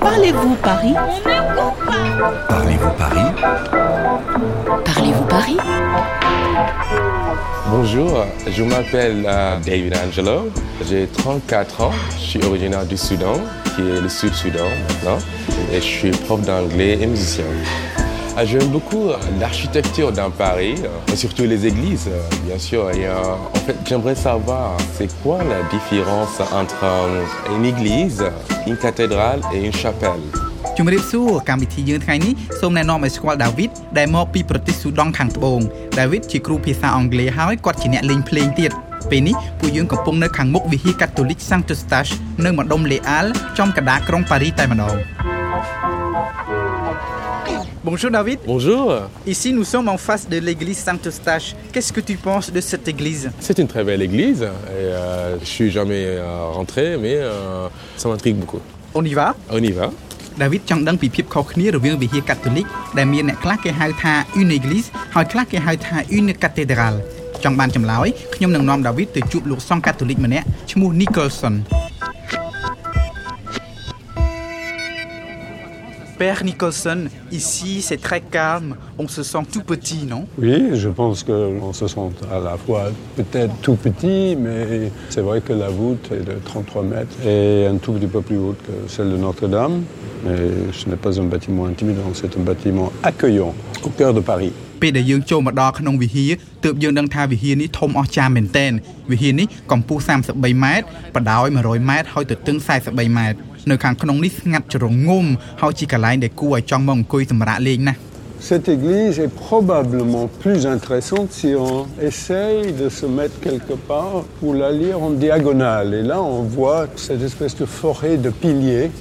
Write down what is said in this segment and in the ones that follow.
Parlez-vous Paris? Parlez-vous Paris? Parlez-vous Paris? Bonjour, je m'appelle euh, David Angelo, j'ai 34 ans, je suis originaire du Soudan, qui est le Sud-Soudan maintenant, et je suis prof d'anglais et musicien. Ah, J'aime beaucoup euh, l'architecture dans Paris, euh, et surtout les églises, euh, bien sûr. Et, euh, en fait, j'aimerais savoir, c'est quoi la différence entre euh, une église, une cathédrale et une chapelle ជំរាបសួរកម្មវិធីយើងថ្ងៃនេះសូមណែនាំឲ្យស្គាល់ដាវីតដែលមកពីប្រទេសស៊ូដង់ខាងត្បូងដាវីតជាគ្រូភាសាអង់គ្លេសហើយគាត់ជាអ្នកលេងភ្លេងទៀតពេលនេះពួកយើងកំពុងនៅខាងមុខវិហារកាតូលិក Saint Eustache នៅម្ដុំលេអាល់ចំកណ្ដាលក្រុងប៉ារីសតែម្ដង Bonjour David. Bonjour, Ici nous sommes en face de l'église Saint Eustache. Qu'est-ce que tu penses de cette église c'est une très belle église, et euh, je suis jamais euh, rentré, mais euh, ça m'intrigue beaucoup. On y va On y va ដាវីតចង់ដឹងពីភាពខុសគ្នារវាងវិហារកាតូលិកដែលមានអ្នកខ្លះគេហៅថា une église ហើយខ្លះគេហៅថា une cathédrale ចង់បានចម្លើយខ្ញុំនឹងនាំដាវីតទៅជួបលោកសង្ឃកាតូលិកម្នាក់ឈ្មោះ Nicholson Père Nicholson, ici c'est très calme, on se sent tout petit, non? Oui, je pense qu'on se sent à la fois peut-être tout petit, mais c'est vrai que la voûte est de 33 mètres et un tout petit peu plus haute que celle de Notre-Dame. Mais ce n'est pas un bâtiment intimidant, c'est un bâtiment accueillant au cœur de Paris. ពេលដែលយើងចូលមកដល់ក្នុងវិហារទើបយើងដឹងថាវិហារនេះធំអស្ចារ្យមែនទែនវិហារនេះកម្ពស់33ម៉ែត្របដោយ100ម៉ែត្រហើយទទឹង43ម៉ែត្រនៅខាងក្នុងនេះស្ងាត់ជ្រងំហើយជាកន្លែងដែលគួរឲ្យចង់មកអង្គុយសម្រាកលេងណាស់ Cette église est probablement plus intéressante si on essaye de se mettre quelque part pour la lire en diagonale. Et là, on voit cette espèce de forêt de piliers.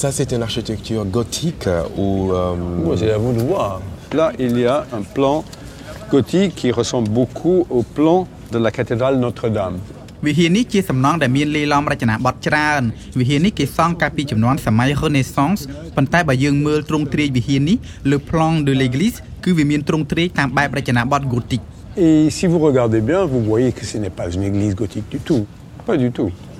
Ça, c'est une architecture gothique ou... euh, Moi, c'est à vous de voir. Là, il y a un plan gothique qui ressemble beaucoup au plan de la cathédrale Notre-Dame. វិហារនេះជាសំណង់ដែលមានលេឡំរចនាបថច្រើនវិហារនេះគេសង់កាលពីជំនាន់សម័យ Renaissance ប៉ុន្តែបើយើងមើលទ្រង់ទ្រាយវិហារនេះ Le plan de l'église គឺវាមានទ្រង់ទ្រាយតាមបែបរចនាបថ Gothic Et si vous regardez bien, vous voyez que ce n'est pas une église gothique du tout. Pas du tout.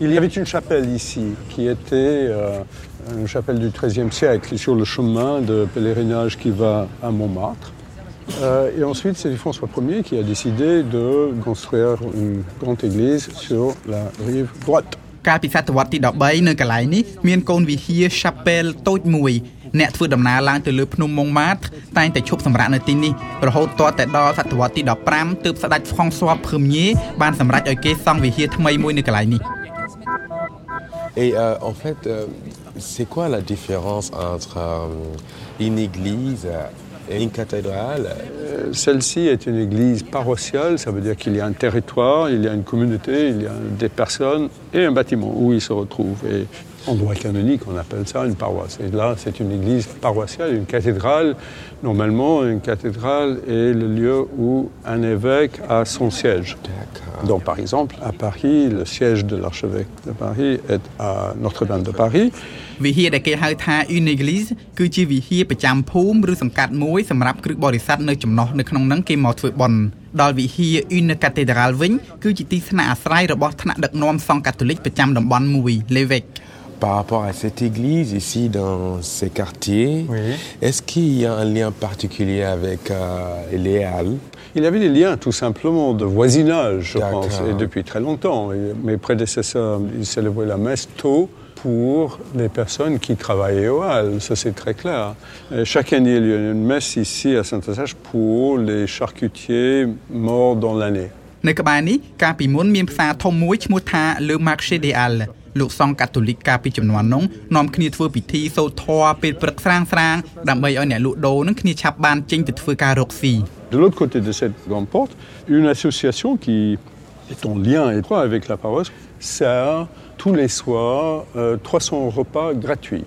Il y avait une chapelle ici qui était euh, une chapelle du XIIIe siècle sur le chemin de pèlerinage qui va à Montmartre. Euh, et ensuite, c'est François Ier qui a décidé de construire une grande église sur la rive droite. កាលពីសតវត្សទី13នៅកន្លែងនេះមានកូនវិហារ Chapelle តូចមួយអ្នកធ្វើដំណើរឡើងទៅលើភ្នំម៉ុងម៉ាតតែងតែឈប់សម្រាកនៅទីនេះរហូតទាល់តែដល់សតវត្សទី15ទើបស្ដេច François Ier បានសម្រេចឲ្យគេសង់វិហារថ្មីមួយនៅកន្លែងនេះ Et euh, en fait, euh, c'est quoi la différence entre euh, une église et une cathédrale? Celle-ci est une église paroissiale, ça veut dire qu'il y a un territoire, il y a une communauté, il y a des personnes et un bâtiment où ils se retrouvent. Et en droit canonique, on appelle ça une paroisse. Et là, c'est une église paroissiale, une cathédrale. Normalement, une cathédrale est le lieu où un évêque a son siège. D'accord. Donc, par exemple, à Paris, le siège de l'archevêque de Paris est à Notre-Dame de Paris. វិហារដែលគេហៅថា une église គឺជាវិហារប្រចាំភូមិឬសង្កាត់មួយសម្រាប់គ្រឹះបរិស័ទនៅចំណោះនៅក្នុងហ្នឹងគេមកធ្វើបុណ្យដល់វិហារ une cathédrale វិញគឺជាទីស្នាក់អាស្រ័យរបស់ថ្នាក់ដឹកនាំសង្ឃកាតូលិកប្រចាំតំបន់មួយ l'évêque Par rapport à cette église ici dans ces quartiers, Oui. est-ce qu'il y a un lien particulier avec euh, les Halles Il y avait des liens tout simplement de voisinage, je D'accord. pense, et depuis très longtemps. Et mes prédécesseurs, ils célébraient la messe tôt pour les personnes qui travaillaient au Halles, ça c'est très clair. Et chaque année, il y a une messe ici à Saint-Eustache pour les charcutiers morts dans l'année. នៅក្បែរនេះកាលពីមុនមានផ្សារធំមួយឈ្មោះថា Le Marché des Halles លោកសង្ឃកាតូលិកកាលពីចំនួននោះនាំគ្នាធ្វើពិធីសូត្រធម៌ពេលព្រឹកស្រាងស្រាងៗដើម្បីឲ្យអ្នកលក់ដូរនឹងគ្នាឆាប់បានចេញទៅធ្វើការរកស៊ី De l'autre côté de cette grande porte, une association qui est en lien étroit avec la paroisse sert tous les soirs euh, 300 repas gratuits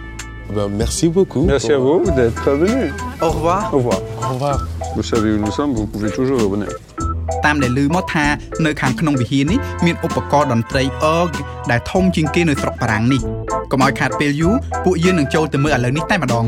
Ben, merci beaucoup. Merci à vous d'être venus. Au revoir Au revoir. Au revoir. Vous savez où nous sommes, vous pouvez toujours revenir. តាមដែលឮមកថានៅខាងក្នុងវិហារនេះមានឧបករណ៍តន្ត្រីអឺកដែលធំជាងគេនៅស្រុកបារាំងនេះកុំឲ្យខាតពេលយូរពួកយើងនឹងចូលទៅមើលឥឡូវនេះតែម្ដង